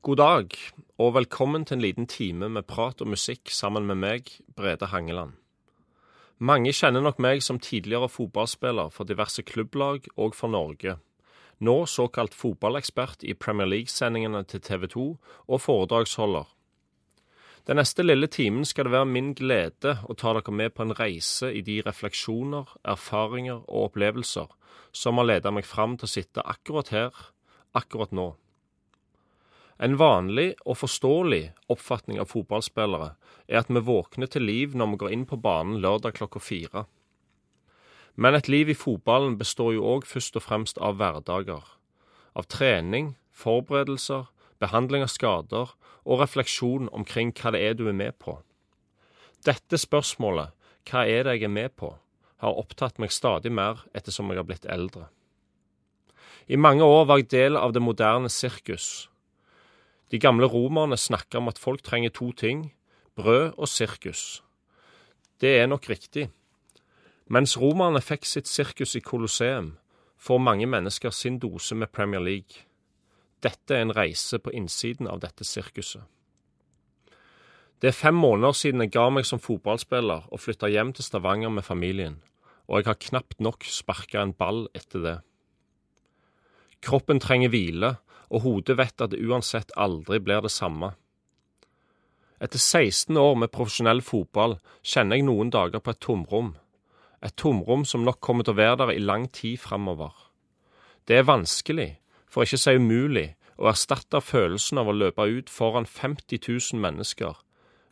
God dag, og velkommen til en liten time med prat og musikk sammen med meg, Brede Hangeland. Mange kjenner nok meg som tidligere fotballspiller for diverse klubblag og for Norge. Nå såkalt fotballekspert i Premier League-sendingene til TV 2 og foredragsholder. Den neste lille timen skal det være min glede å ta dere med på en reise i de refleksjoner, erfaringer og opplevelser som har ledet meg fram til å sitte akkurat her, akkurat nå. En vanlig og forståelig oppfatning av fotballspillere er at vi våkner til liv når vi går inn på banen lørdag klokka fire. Men et liv i fotballen består jo òg først og fremst av hverdager. Av trening, forberedelser, behandling av skader og refleksjon omkring hva det er du er med på. Dette spørsmålet, hva er det jeg er med på, har opptatt meg stadig mer ettersom jeg har blitt eldre. I mange år var jeg del av det moderne sirkus, de gamle romerne snakker om at folk trenger to ting brød og sirkus. Det er nok riktig. Mens romerne fikk sitt sirkus i Colosseum, får mange mennesker sin dose med Premier League. Dette er en reise på innsiden av dette sirkuset. Det er fem måneder siden jeg ga meg som fotballspiller og flytta hjem til Stavanger med familien, og jeg har knapt nok sparka en ball etter det. Kroppen trenger hvile, og hodet vet at det uansett aldri blir det samme. Etter 16 år med profesjonell fotball kjenner jeg noen dager på et tomrom. Et tomrom som nok kommer til å være der i lang tid framover. Det er vanskelig, for ikke å si umulig, å erstatte følelsen av å løpe ut foran 50 000 mennesker,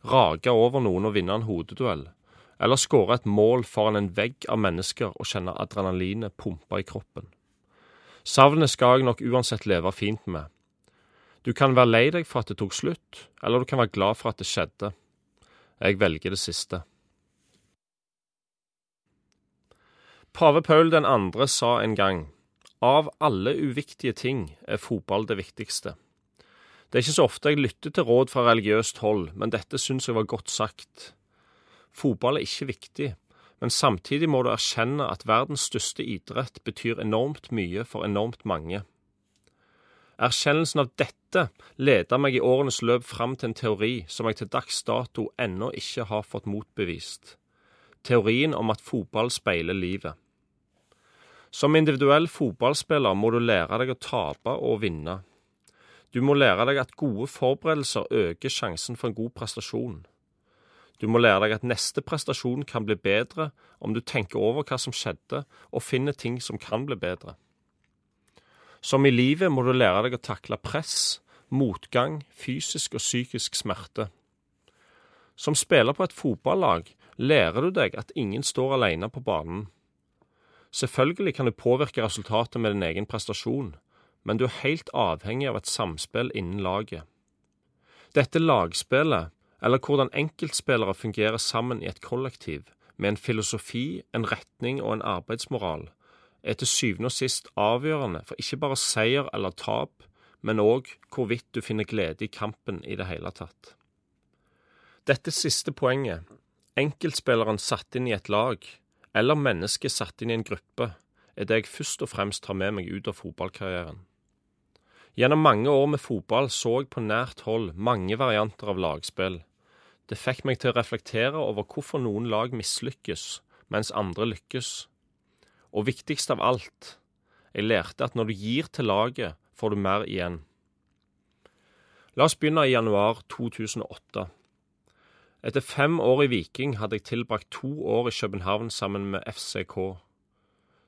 rage over noen og vinne en hodeduell, eller skåre et mål foran en vegg av mennesker og kjenne adrenalinet pumpe i kroppen. Savnet skal jeg nok uansett leve fint med. Du kan være lei deg for at det tok slutt, eller du kan være glad for at det skjedde. Jeg velger det siste. Pave Paul 2. sa en gang av alle uviktige ting er fotball det viktigste. Det er ikke så ofte jeg lytter til råd fra religiøst hold, men dette syns jeg var godt sagt. Fotball er ikke viktig, men samtidig må du erkjenne at verdens største idrett betyr enormt mye for enormt mange. Erkjennelsen av dette leder meg i årenes løp fram til en teori som jeg til dags dato ennå ikke har fått motbevist. Teorien om at fotball speiler livet. Som individuell fotballspiller må du lære deg å tape og vinne. Du må lære deg at gode forberedelser øker sjansen for en god prestasjon. Du må lære deg at neste prestasjon kan bli bedre om du tenker over hva som skjedde, og finner ting som kan bli bedre. Som i livet må du lære deg å takle press, motgang, fysisk og psykisk smerte. Som spiller på et fotballag lærer du deg at ingen står alene på banen. Selvfølgelig kan du påvirke resultatet med din egen prestasjon, men du er helt avhengig av et samspill innen laget. Dette lagspillet eller hvordan enkeltspillere fungerer sammen i et kollektiv, med en filosofi, en retning og en arbeidsmoral, er til syvende og sist avgjørende for ikke bare seier eller tap, men òg hvorvidt du finner glede i kampen i det hele tatt. Dette siste poenget, enkeltspilleren satt inn i et lag, eller mennesket satt inn i en gruppe, er det jeg først og fremst tar med meg ut av fotballkarrieren. Gjennom mange år med fotball så jeg på nært hold mange varianter av lagspill. Det fikk meg til å reflektere over hvorfor noen lag mislykkes, mens andre lykkes. Og viktigst av alt, jeg lærte at når du gir til laget, får du mer igjen. La oss begynne i januar 2008. Etter fem år i Viking hadde jeg tilbrakt to år i København sammen med FCK.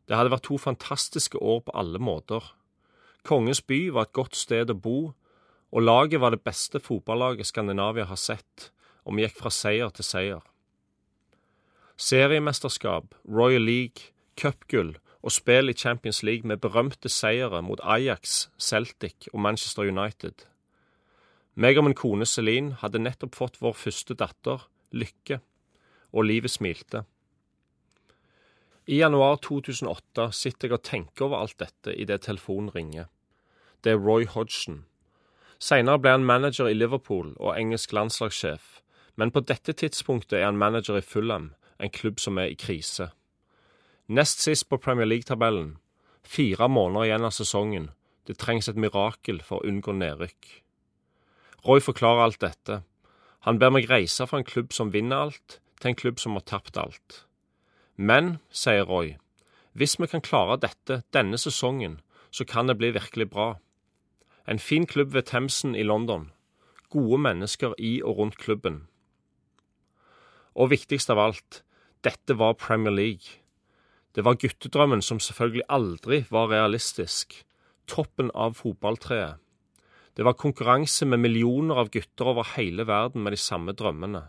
Det hadde vært to fantastiske år på alle måter. Kongens by var et godt sted å bo, og laget var det beste fotballaget Skandinavia har sett, og vi gikk fra seier til seier. Seriemesterskap, Royal League, cupgull og spill i Champions League med berømte seire mot Ajax, Celtic og Manchester United. Meg og min kone Celine hadde nettopp fått vår første datter, Lykke, og livet smilte. I januar 2008 sitter jeg og tenker over alt dette idet telefonen ringer. Det er Roy Hodgson. Senere ble han manager i Liverpool og engelsk landslagssjef, men på dette tidspunktet er han manager i Fulham, en klubb som er i krise. Nest sist på Premier League-tabellen. Fire måneder igjen av sesongen. Det trengs et mirakel for å unngå nedrykk. Roy forklarer alt dette. Han ber meg reise fra en klubb som vinner alt, til en klubb som har tapt alt. Men, sier Roy, hvis vi kan klare dette denne sesongen, så kan det bli virkelig bra. En fin klubb ved Themsen i London. Gode mennesker i og rundt klubben. Og viktigst av alt, dette var Premier League. Det var guttedrømmen som selvfølgelig aldri var realistisk. Toppen av fotballtreet. Det var konkurranse med millioner av gutter over hele verden med de samme drømmene.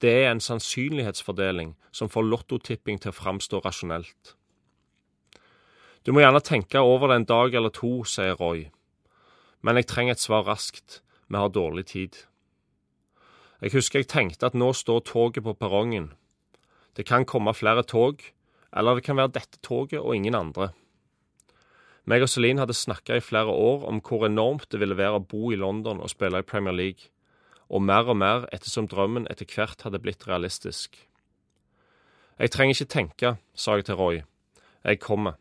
Det er en sannsynlighetsfordeling som får lottotipping til å framstå rasjonelt. Du må gjerne tenke over det en dag eller to, sier Roy. Men jeg trenger et svar raskt. Vi har dårlig tid. Jeg husker jeg tenkte at nå står toget på perrongen. Det kan komme flere tog, eller det kan være dette toget og ingen andre. Meg og Celine hadde snakka i flere år om hvor enormt det ville være å bo i London og spille i Premier League, og mer og mer ettersom drømmen etter hvert hadde blitt realistisk. Jeg trenger ikke tenke, sa jeg til Roy. Jeg kommer.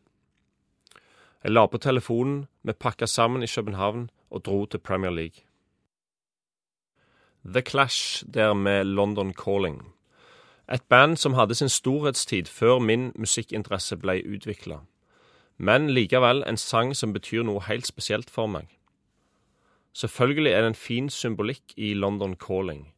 Jeg la på telefonen, vi pakka sammen i København og dro til Premier League. The Clash der med London Calling. Et band som hadde sin storhetstid før min musikkinteresse ble utvikla. Men likevel en sang som betyr noe helt spesielt for meg. Selvfølgelig er det en fin symbolikk i London Calling,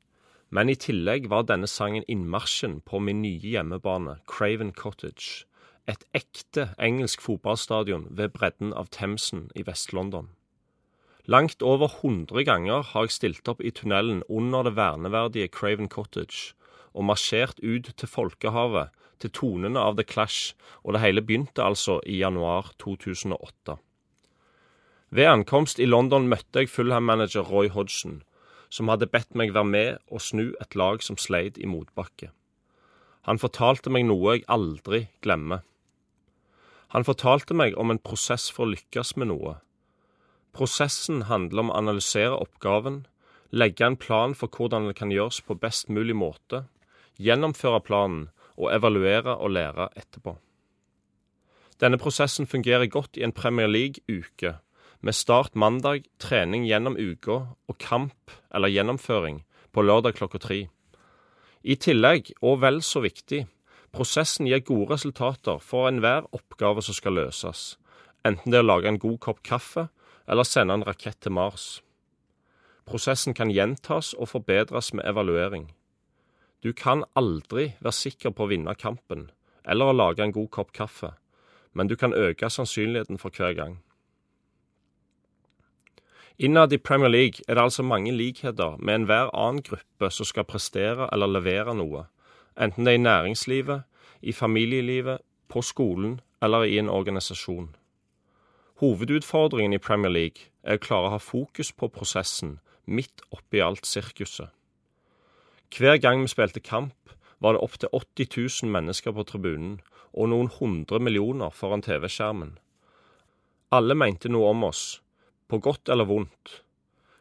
men i tillegg var denne sangen innmarsjen på min nye hjemmebane, Craven Cottage, et ekte engelsk fotballstadion ved bredden av Themsen i Vest-London. Langt over 100 ganger har jeg stilt opp i tunnelen under det verneverdige Craven Cottage og marsjert ut til folkehavet til tonene av The Clash, og det hele begynte altså i januar 2008. Ved ankomst i London møtte jeg Fulham-manager Roy Hodgson, som hadde bedt meg være med og snu et lag som sleit i motbakke. Han fortalte meg noe jeg aldri glemmer. Han fortalte meg om en prosess for å lykkes med noe. Prosessen handler om å analysere oppgaven, legge en plan for hvordan det kan gjøres på best mulig måte, gjennomføre planen og evaluere og lære etterpå. Denne prosessen fungerer godt i en Premier League-uke, med start mandag, trening gjennom uka og kamp eller gjennomføring på lørdag klokka tre. I tillegg, og vel så viktig, prosessen gir gode resultater for enhver oppgave som skal løses, enten det er å lage en god kopp kaffe eller sende en rakett til Mars. Prosessen kan gjentas og forbedres med evaluering. Du kan aldri være sikker på å vinne kampen eller å lage en god kopp kaffe, men du kan øke sannsynligheten for hver gang. Innad i Premier League er det altså mange likheter med enhver annen gruppe som skal prestere eller levere noe, enten det er i næringslivet, i familielivet, på skolen eller i en organisasjon. Hovedutfordringen i Premier League er å klare å ha fokus på prosessen midt oppi alt sirkuset. Hver gang vi spilte kamp, var det opptil 80 000 mennesker på tribunen og noen hundre millioner foran TV-skjermen. Alle mente noe om oss, på godt eller vondt.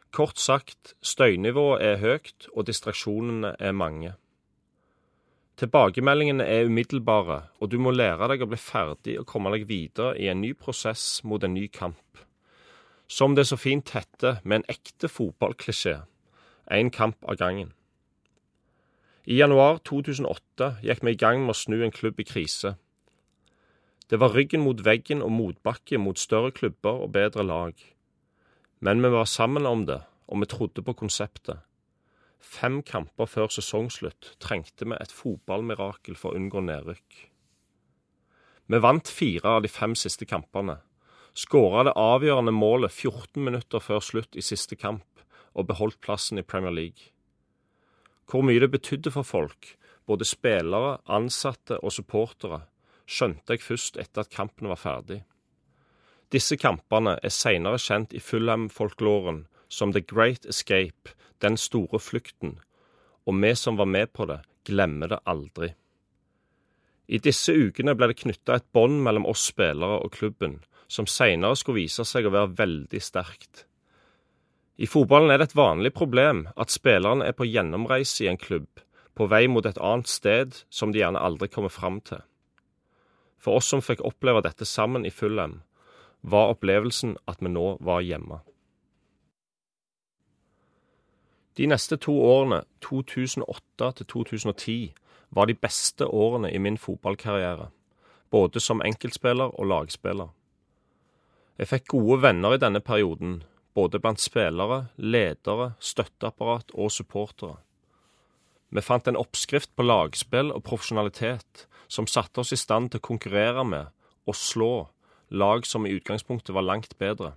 Kort sagt, støynivået er høyt, og distraksjonene er mange. Tilbakemeldingene er umiddelbare, og du må lære deg å bli ferdig og komme deg videre i en ny prosess mot en ny kamp. Som det så fint heter med en ekte fotballklisjé, én kamp av gangen. I januar 2008 gikk vi i gang med å snu en klubb i krise. Det var ryggen mot veggen og motbakke mot større klubber og bedre lag. Men vi var sammen om det, og vi trodde på konseptet. Fem kamper før sesongslutt trengte vi et fotballmirakel for å unngå nedrykk. Vi vant fire av de fem siste kampene, skåra det avgjørende målet 14 minutter før slutt i siste kamp og beholdt plassen i Premier League. Hvor mye det betydde for folk, både spillere, ansatte og supportere, skjønte jeg først etter at kampen var ferdig. Disse kampene er seinere kjent i Fulham-folkloren som The Great Escape, den store flukten, og vi som var med på det, glemmer det aldri. I disse ukene ble det knytta et bånd mellom oss spillere og klubben, som seinere skulle vise seg å være veldig sterkt. I fotballen er det et vanlig problem at spillerne er på gjennomreise i en klubb, på vei mot et annet sted som de gjerne aldri kommer fram til. For oss som fikk oppleve dette sammen i Fulham, var opplevelsen at vi nå var hjemme. De neste to årene, 2008 til 2010, var de beste årene i min fotballkarriere, både som enkeltspiller og lagspiller. Jeg fikk gode venner i denne perioden, både blant spillere, ledere, støtteapparat og supportere. Vi fant en oppskrift på lagspill og profesjonalitet som satte oss i stand til å konkurrere med og slå lag som i utgangspunktet var langt bedre.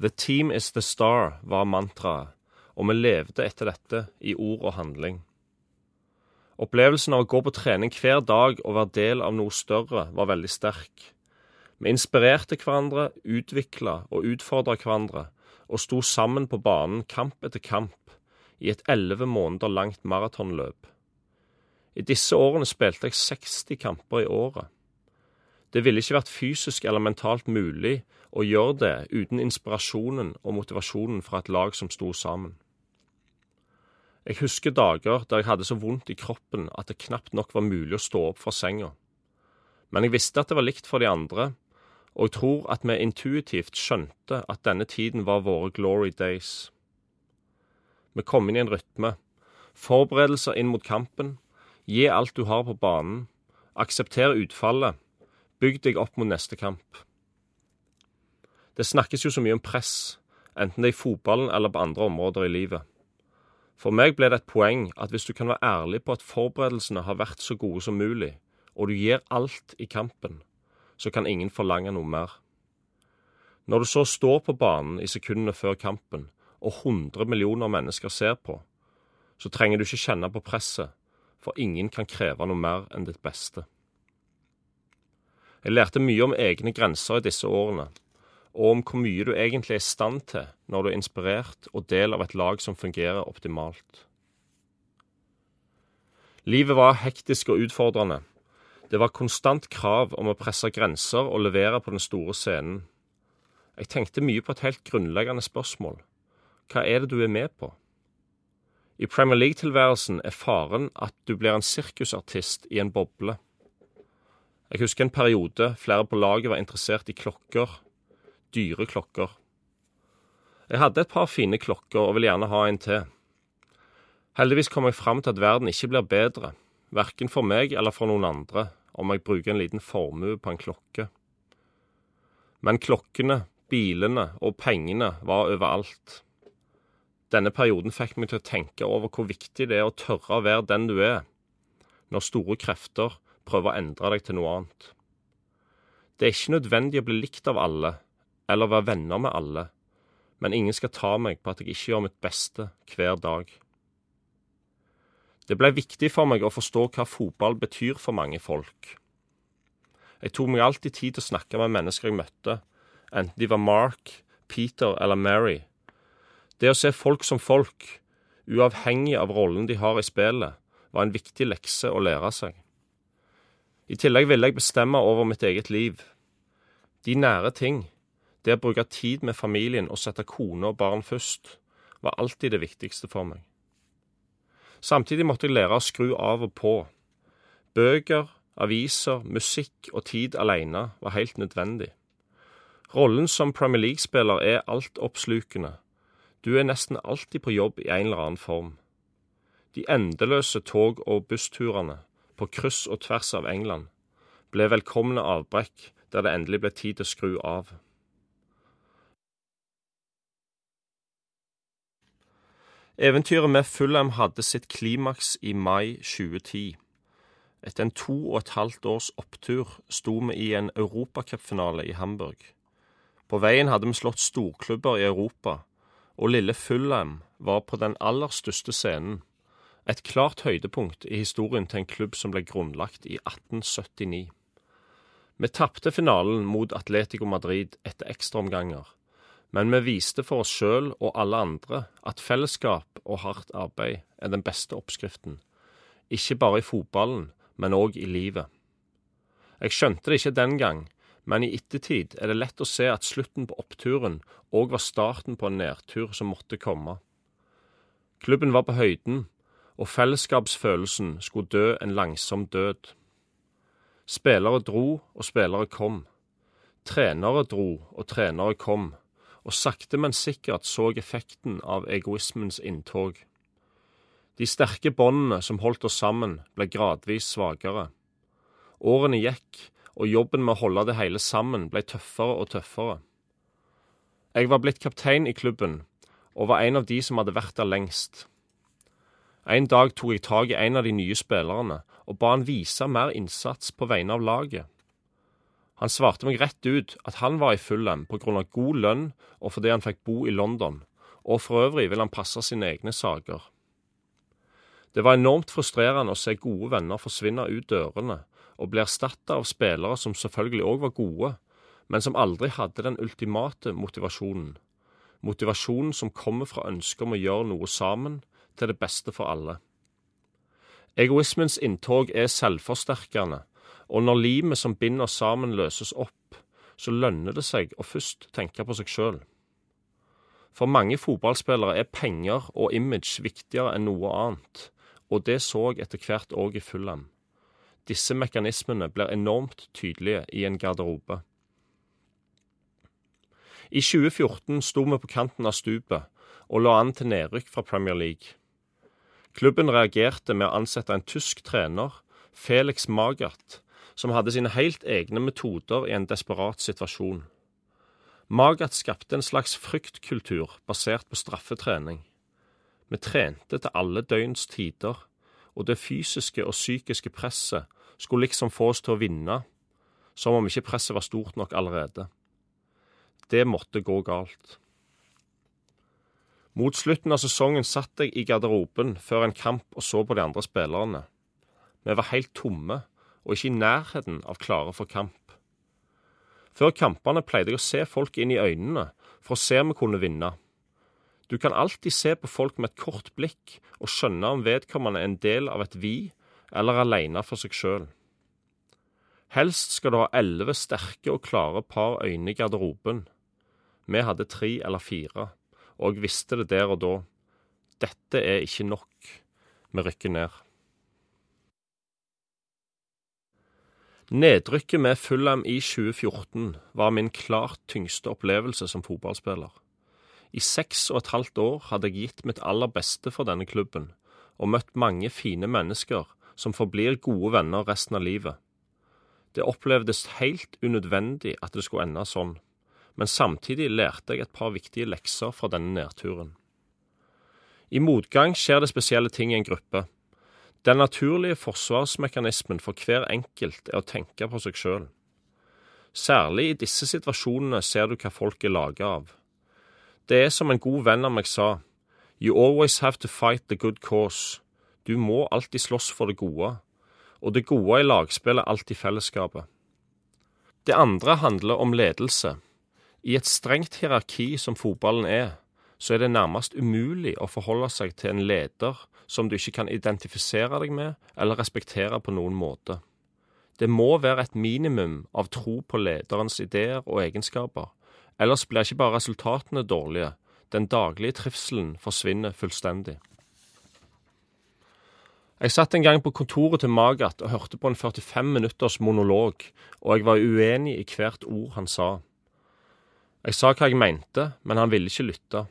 The team is the star var mantraet, og vi levde etter dette i ord og handling. Opplevelsen av å gå på trening hver dag og være del av noe større var veldig sterk. Vi inspirerte hverandre, utvikla og utfordra hverandre, og sto sammen på banen kamp etter kamp i et elleve måneder langt maratonløp. I disse årene spilte jeg 60 kamper i året. Det ville ikke vært fysisk eller mentalt mulig å gjøre det uten inspirasjonen og motivasjonen fra et lag som sto sammen. Jeg husker dager der jeg hadde så vondt i kroppen at det knapt nok var mulig å stå opp fra senga. Men jeg visste at det var likt for de andre, og jeg tror at vi intuitivt skjønte at denne tiden var våre glory days. Vi kom inn i en rytme. Forberedelser inn mot kampen. Gi alt du har på banen. Aksepter utfallet. Bygg deg opp mot neste kamp. Det snakkes jo så mye om press, enten det er i fotballen eller på andre områder i livet. For meg ble det et poeng at hvis du kan være ærlig på at forberedelsene har vært så gode som mulig, og du gir alt i kampen, så kan ingen forlange noe mer. Når du så står på banen i sekundene før kampen, og 100 millioner mennesker ser på, så trenger du ikke kjenne på presset, for ingen kan kreve noe mer enn ditt beste. Jeg lærte mye om egne grenser i disse årene, og om hvor mye du egentlig er i stand til når du er inspirert og del av et lag som fungerer optimalt. Livet var hektisk og utfordrende, det var konstant krav om å presse grenser og levere på den store scenen. Jeg tenkte mye på et helt grunnleggende spørsmål. Hva er det du er med på? I Premier League-tilværelsen er faren at du blir en sirkusartist i en boble. Jeg husker en periode flere på laget var interessert i klokker. Dyre klokker. Jeg hadde et par fine klokker og vil gjerne ha en til. Heldigvis kom jeg fram til at verden ikke blir bedre, verken for meg eller for noen andre, om jeg bruker en liten formue på en klokke. Men klokkene, bilene og pengene var overalt. Denne perioden fikk meg til å tenke over hvor viktig det er å tørre å være den du er, når store krefter prøver å endre deg til noe annet. Det er ikke nødvendig å bli likt av alle, eller være venner med alle, men ingen skal ta meg på at jeg ikke gjør mitt beste hver dag. Det ble viktig for meg å forstå hva fotball betyr for mange folk. Jeg tok meg alltid tid til å snakke med mennesker jeg møtte, enten de var Mark, Peter eller Mary. Det å se folk som folk, uavhengig av rollen de har i spillet, var en viktig lekse å lære seg. I tillegg ville jeg bestemme over mitt eget liv. De nære ting, det å bruke tid med familien og sette kone og barn først, var alltid det viktigste for meg. Samtidig måtte jeg lære å skru av og på. Bøker, aviser, musikk og tid alene var helt nødvendig. Rollen som Premier League-spiller er altoppslukende. Du er nesten alltid på jobb i en eller annen form. De endeløse tog- og bussturene på kryss og tvers av England ble velkomne avbrekk der det endelig ble tid til å skru av. Eventyret med Fulham hadde sitt klimaks i mai 2010. Etter en to og et halvt års opptur sto vi i en europacupfinale i Hamburg. På veien hadde vi slått storklubber i Europa, og lille Fulham var på den aller største scenen. Et klart høydepunkt i historien til en klubb som ble grunnlagt i 1879. Vi tapte finalen mot Atletico Madrid etter ekstraomganger men vi viste for oss sjøl og alle andre at fellesskap og hardt arbeid er den beste oppskriften. Ikke bare i fotballen, men òg i livet. Jeg skjønte det ikke den gang, men i ettertid er det lett å se at slutten på oppturen òg var starten på en nedtur som måtte komme. Klubben var på høyden, og fellesskapsfølelsen skulle dø en langsom død. Spillere dro, og spillere kom. Trenere dro, og trenere kom og sakte, men sikkert så effekten av egoismens inntog. De sterke båndene som holdt oss sammen, ble gradvis svakere. Årene gikk, og jobben med å holde det hele sammen ble tøffere og tøffere. Jeg var blitt kaptein i klubben, og var en av de som hadde vært der lengst. En dag tok jeg tak i en av de nye spillerne og ba han vise mer innsats på vegne av laget. Han svarte meg rett ut at han var i Fulham pga. god lønn og fordi han fikk bo i London, og for øvrig ville han passe sine egne saker. Det var enormt frustrerende å se gode venner forsvinne ut dørene og bli erstatta av spillere som selvfølgelig òg var gode, men som aldri hadde den ultimate motivasjonen. Motivasjonen som kommer fra ønsket om å gjøre noe sammen til det beste for alle. Egoismens inntog er selvforsterkende, og når limet som binder sammen løses opp, så lønner det seg å først tenke på seg sjøl. For mange fotballspillere er penger og image viktigere enn noe annet, og det så jeg etter hvert òg i Fulham. Disse mekanismene blir enormt tydelige i en garderobe. I 2014 sto vi på kanten av stupet og lå an til nedrykk fra Premier League. Klubben reagerte med å ansette en tysk trener, Felix Magath, som hadde sine helt egne metoder i en desperat situasjon. Magat skapte en slags fryktkultur basert på straffetrening. Vi trente til alle døgns tider, og det fysiske og psykiske presset skulle liksom få oss til å vinne, som om ikke presset var stort nok allerede. Det måtte gå galt. Mot slutten av sesongen satt jeg i garderoben før en kamp og så på de andre spillerne. Vi var helt tomme, og ikke i nærheten av klare for kamp. Før kampene pleide jeg å se folk inn i øynene for å se om vi kunne vinne. Du kan alltid se på folk med et kort blikk og skjønne om vedkommende er en del av et vi eller alene for seg sjøl. Helst skal du ha elleve sterke og klare par øyne i garderoben. Vi hadde tre eller fire, og jeg visste det der og da. Dette er ikke nok. Vi rykker ned. Nedrykket med Fulham i 2014 var min klart tyngste opplevelse som fotballspiller. I seks og et halvt år hadde jeg gitt mitt aller beste for denne klubben, og møtt mange fine mennesker som forblir gode venner resten av livet. Det opplevdes helt unødvendig at det skulle ende sånn, men samtidig lærte jeg et par viktige lekser fra denne nedturen. I motgang skjer det spesielle ting i en gruppe. Den naturlige forsvarsmekanismen for hver enkelt er å tenke på seg sjøl. Særlig i disse situasjonene ser du hva folk er laga av. Det er som en god venn av meg sa, you always have to fight the good cause. Du må alltid slåss for det gode, og det gode i lagspillet er alltid fellesskapet. Det andre handler om ledelse. I et strengt hierarki som fotballen er, så er det nærmest umulig å forholde seg til en leder som du ikke kan identifisere deg med eller respektere på noen måte. Det må være et minimum av tro på lederens ideer og egenskaper, Ellers blir ikke bare resultatene dårlige, den daglige trivselen forsvinner fullstendig. Jeg satt en gang på kontoret til Magat og hørte på en 45 minutters monolog, og jeg var uenig i hvert ord han sa. Jeg sa hva jeg mente, men han ville ikke lytte.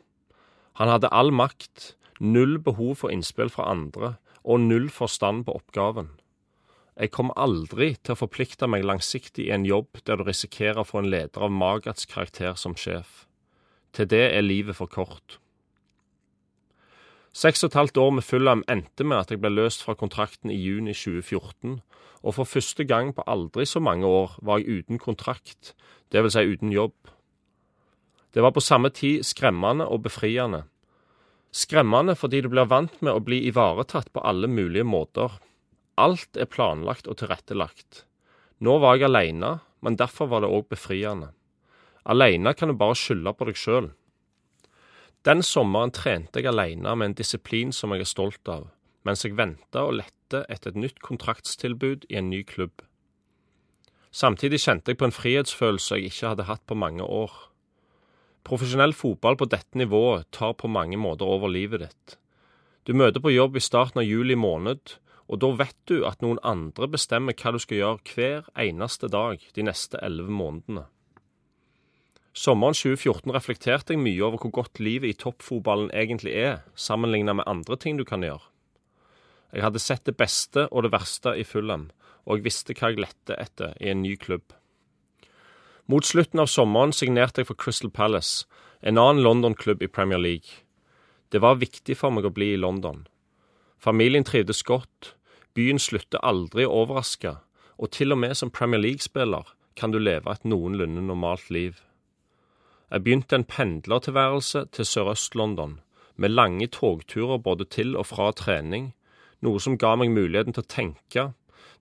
Han hadde all makt, null behov for innspill fra andre og null forstand på oppgaven. Jeg kommer aldri til å forplikte meg langsiktig i en jobb der du risikerer å få en leder av Magats karakter som sjef. Til det er livet for kort. Seks og et halvt år med Fulham endte med at jeg ble løst fra kontrakten i juni 2014, og for første gang på aldri så mange år var jeg uten kontrakt, dvs. Si uten jobb. Det var på samme tid skremmende og befriende. Skremmende fordi du blir vant med å bli ivaretatt på alle mulige måter Alt er planlagt og tilrettelagt. Nå var jeg aleine, men derfor var det òg befriende. Aleine kan du bare skylde på deg sjøl. Den sommeren trente jeg aleine med en disiplin som jeg er stolt av, mens jeg venta og lette etter et nytt kontraktstilbud i en ny klubb. Samtidig kjente jeg på en frihetsfølelse jeg ikke hadde hatt på mange år. Profesjonell fotball på dette nivået tar på mange måter over livet ditt. Du møter på jobb i starten av juli måned, og da vet du at noen andre bestemmer hva du skal gjøre hver eneste dag de neste elleve månedene. Sommeren 2014 reflekterte jeg mye over hvor godt livet i toppfotballen egentlig er, sammenlignet med andre ting du kan gjøre. Jeg hadde sett det beste og det verste i Fulham, og jeg visste hva jeg lette etter i en ny klubb. Mot slutten av sommeren signerte jeg for Crystal Palace, en annen London-klubb i Premier League. Det var viktig for meg å bli i London. Familien trivdes godt, byen slutter aldri å overraske, og til og med som Premier League-spiller kan du leve et noenlunde normalt liv. Jeg begynte en pendlertilværelse til Sørøst-London, med lange togturer både til og fra trening, noe som ga meg muligheten til å tenke,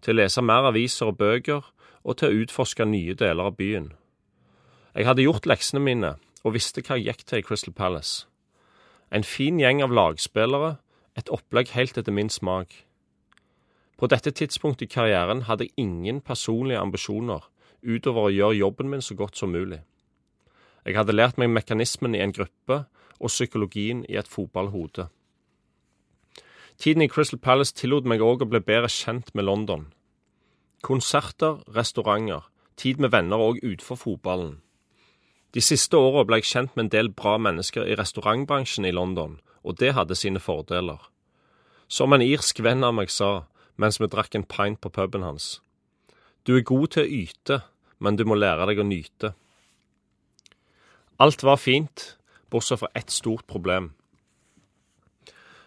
til å lese mer aviser og bøker, og til å utforske nye deler av byen. Jeg hadde gjort leksene mine og visste hva jeg gikk til i Crystal Palace. En fin gjeng av lagspillere, et opplegg helt etter min smak. På dette tidspunktet i karrieren hadde jeg ingen personlige ambisjoner utover å gjøre jobben min så godt som mulig. Jeg hadde lært meg mekanismen i en gruppe og psykologien i et fotballhode. Tiden i Crystal Palace tillot meg òg å bli bedre kjent med London. Konserter, restauranter, tid med venner òg utenfor fotballen. De siste åra ble jeg kjent med en del bra mennesker i restaurantbransjen i London, og det hadde sine fordeler. Som en irsk venn av meg sa mens vi drakk en pint på puben hans. Du er god til å yte, men du må lære deg å nyte. Alt var fint, bortsett fra ett stort problem.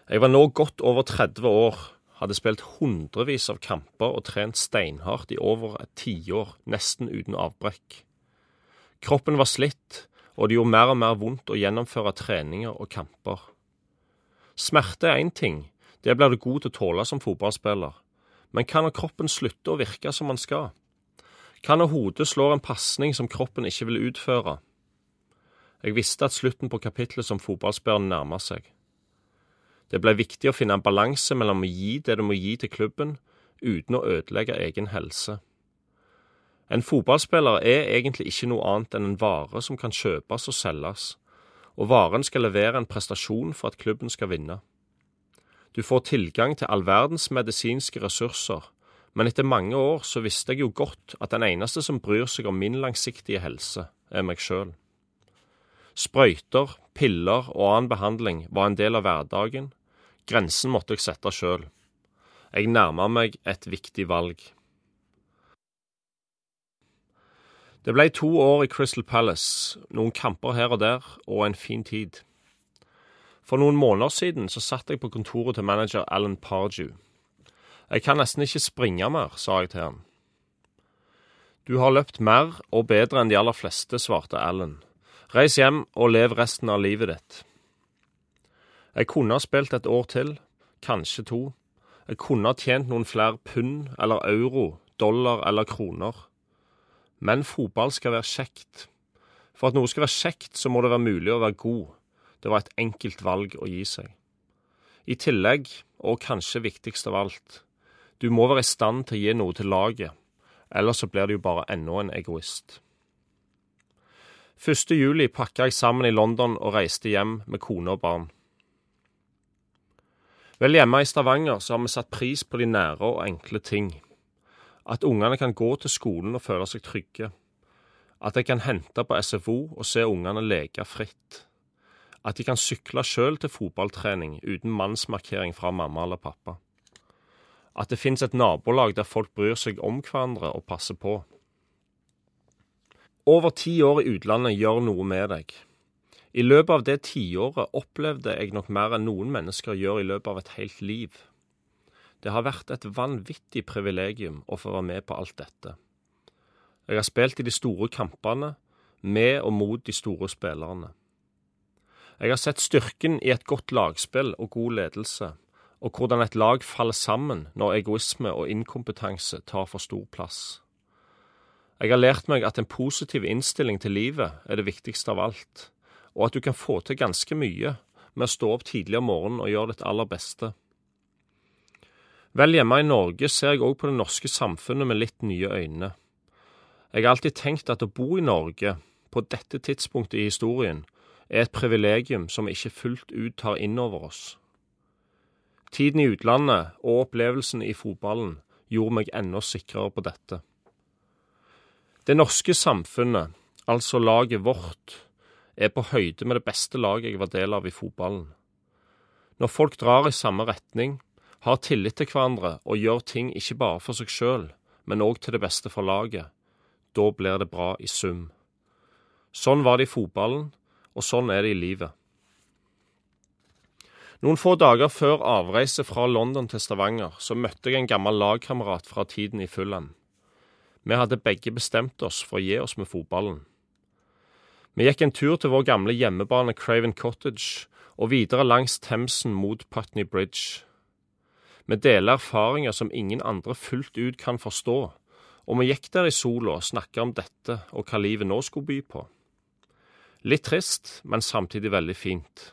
Jeg var nå godt over 30 år, hadde spilt hundrevis av kamper og trent steinhardt i over et tiår, nesten uten avbrekk. Kroppen var slitt, og det gjorde mer og mer vondt å gjennomføre treninger og kamper. Smerte er én ting, det blir du god til å tåle som fotballspiller. Men hva når kroppen slutter å virke som den skal? Hva når hodet slår en pasning som kroppen ikke vil utføre? Jeg visste at slutten på kapitlet som fotballspiller nærmer seg. Det ble viktig å finne en balanse mellom å gi det du må gi til klubben, uten å ødelegge egen helse. En fotballspiller er egentlig ikke noe annet enn en vare som kan kjøpes og selges, og varen skal levere en prestasjon for at klubben skal vinne. Du får tilgang til all verdens medisinske ressurser, men etter mange år så visste jeg jo godt at den eneste som bryr seg om min langsiktige helse, er meg sjøl. Sprøyter, piller og annen behandling var en del av hverdagen, Grensen måtte jeg sette sjøl. Jeg nærma meg et viktig valg. Det ble to år i Crystal Palace, noen kamper her og der, og en fin tid. For noen måneder siden så satt jeg på kontoret til manager Alan Pardew. Jeg kan nesten ikke springe mer, sa jeg til han. Du har løpt mer og bedre enn de aller fleste, svarte Alan. Reis hjem og lev resten av livet ditt. Jeg kunne ha spilt et år til, kanskje to. Jeg kunne ha tjent noen flere pund eller euro, dollar eller kroner. Men fotball skal være kjekt. For at noe skal være kjekt, så må det være mulig å være god. Det var et enkelt valg å gi seg. I tillegg, og kanskje viktigst av alt, du må være i stand til å gi noe til laget, ellers så blir du jo bare enda en egoist. 1. juli pakka jeg sammen i London og reiste hjem med kone og barn. Vel, hjemme i Stavanger så har vi satt pris på de nære og enkle ting. At ungene kan gå til skolen og føle seg trygge. At de kan hente på SFO og se ungene leke fritt. At de kan sykle sjøl til fotballtrening uten mannsmarkering fra mamma eller pappa. At det finnes et nabolag der folk bryr seg om hverandre og passer på. Over ti år i utlandet gjør noe med deg. I løpet av det tiåret opplevde jeg nok mer enn noen mennesker gjør i løpet av et helt liv. Det har vært et vanvittig privilegium å få være med på alt dette. Jeg har spilt i de store kampene, med og mot de store spillerne. Jeg har sett styrken i et godt lagspill og god ledelse, og hvordan et lag faller sammen når egoisme og inkompetanse tar for stor plass. Jeg har lært meg at en positiv innstilling til livet er det viktigste av alt, og at du kan få til ganske mye med å stå opp tidlig om morgenen og gjøre ditt aller beste. Vel hjemme i Norge ser jeg òg på det norske samfunnet med litt nye øyne. Jeg har alltid tenkt at å bo i Norge, på dette tidspunktet i historien, er et privilegium som vi ikke fullt ut tar inn over oss. Tiden i utlandet og opplevelsen i fotballen gjorde meg enda sikrere på dette. Det norske samfunnet altså laget vårt, er på høyde med det beste laget jeg var del av i fotballen. Når folk drar i samme retning, har tillit til hverandre og gjør ting ikke bare for seg sjøl, men òg til det beste for laget, da blir det bra i sum. Sånn var det i fotballen, og sånn er det i livet. Noen få dager før avreise fra London til Stavanger, så møtte jeg en gammel lagkamerat fra tiden i Fulham. Vi hadde begge bestemt oss for å gi oss med fotballen. Vi gikk en tur til vår gamle hjemmebane Craven Cottage og videre langs Themsen mot Putney Bridge. Vi deler erfaringer som ingen andre fullt ut kan forstå, og vi gikk der i sola og snakka om dette og hva livet nå skulle by på. Litt trist, men samtidig veldig fint.